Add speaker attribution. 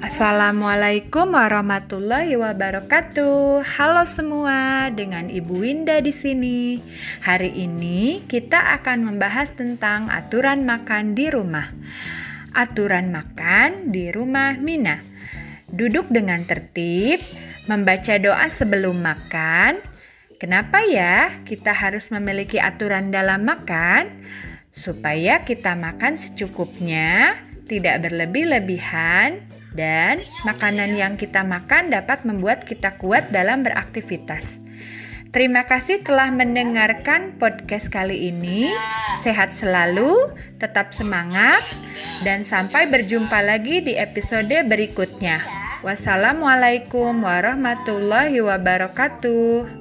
Speaker 1: Assalamualaikum warahmatullahi wabarakatuh. Halo semua, dengan Ibu Winda di sini. Hari ini kita akan membahas tentang aturan makan di rumah. Aturan makan di rumah Mina. Duduk dengan tertib, membaca doa sebelum makan. Kenapa ya kita harus memiliki aturan dalam makan? Supaya kita makan secukupnya, tidak berlebih-lebihan, dan makanan yang kita makan dapat membuat kita kuat dalam beraktivitas. Terima kasih telah mendengarkan podcast kali ini. Sehat selalu, tetap semangat, dan sampai berjumpa lagi di episode berikutnya. Wassalamualaikum warahmatullahi wabarakatuh.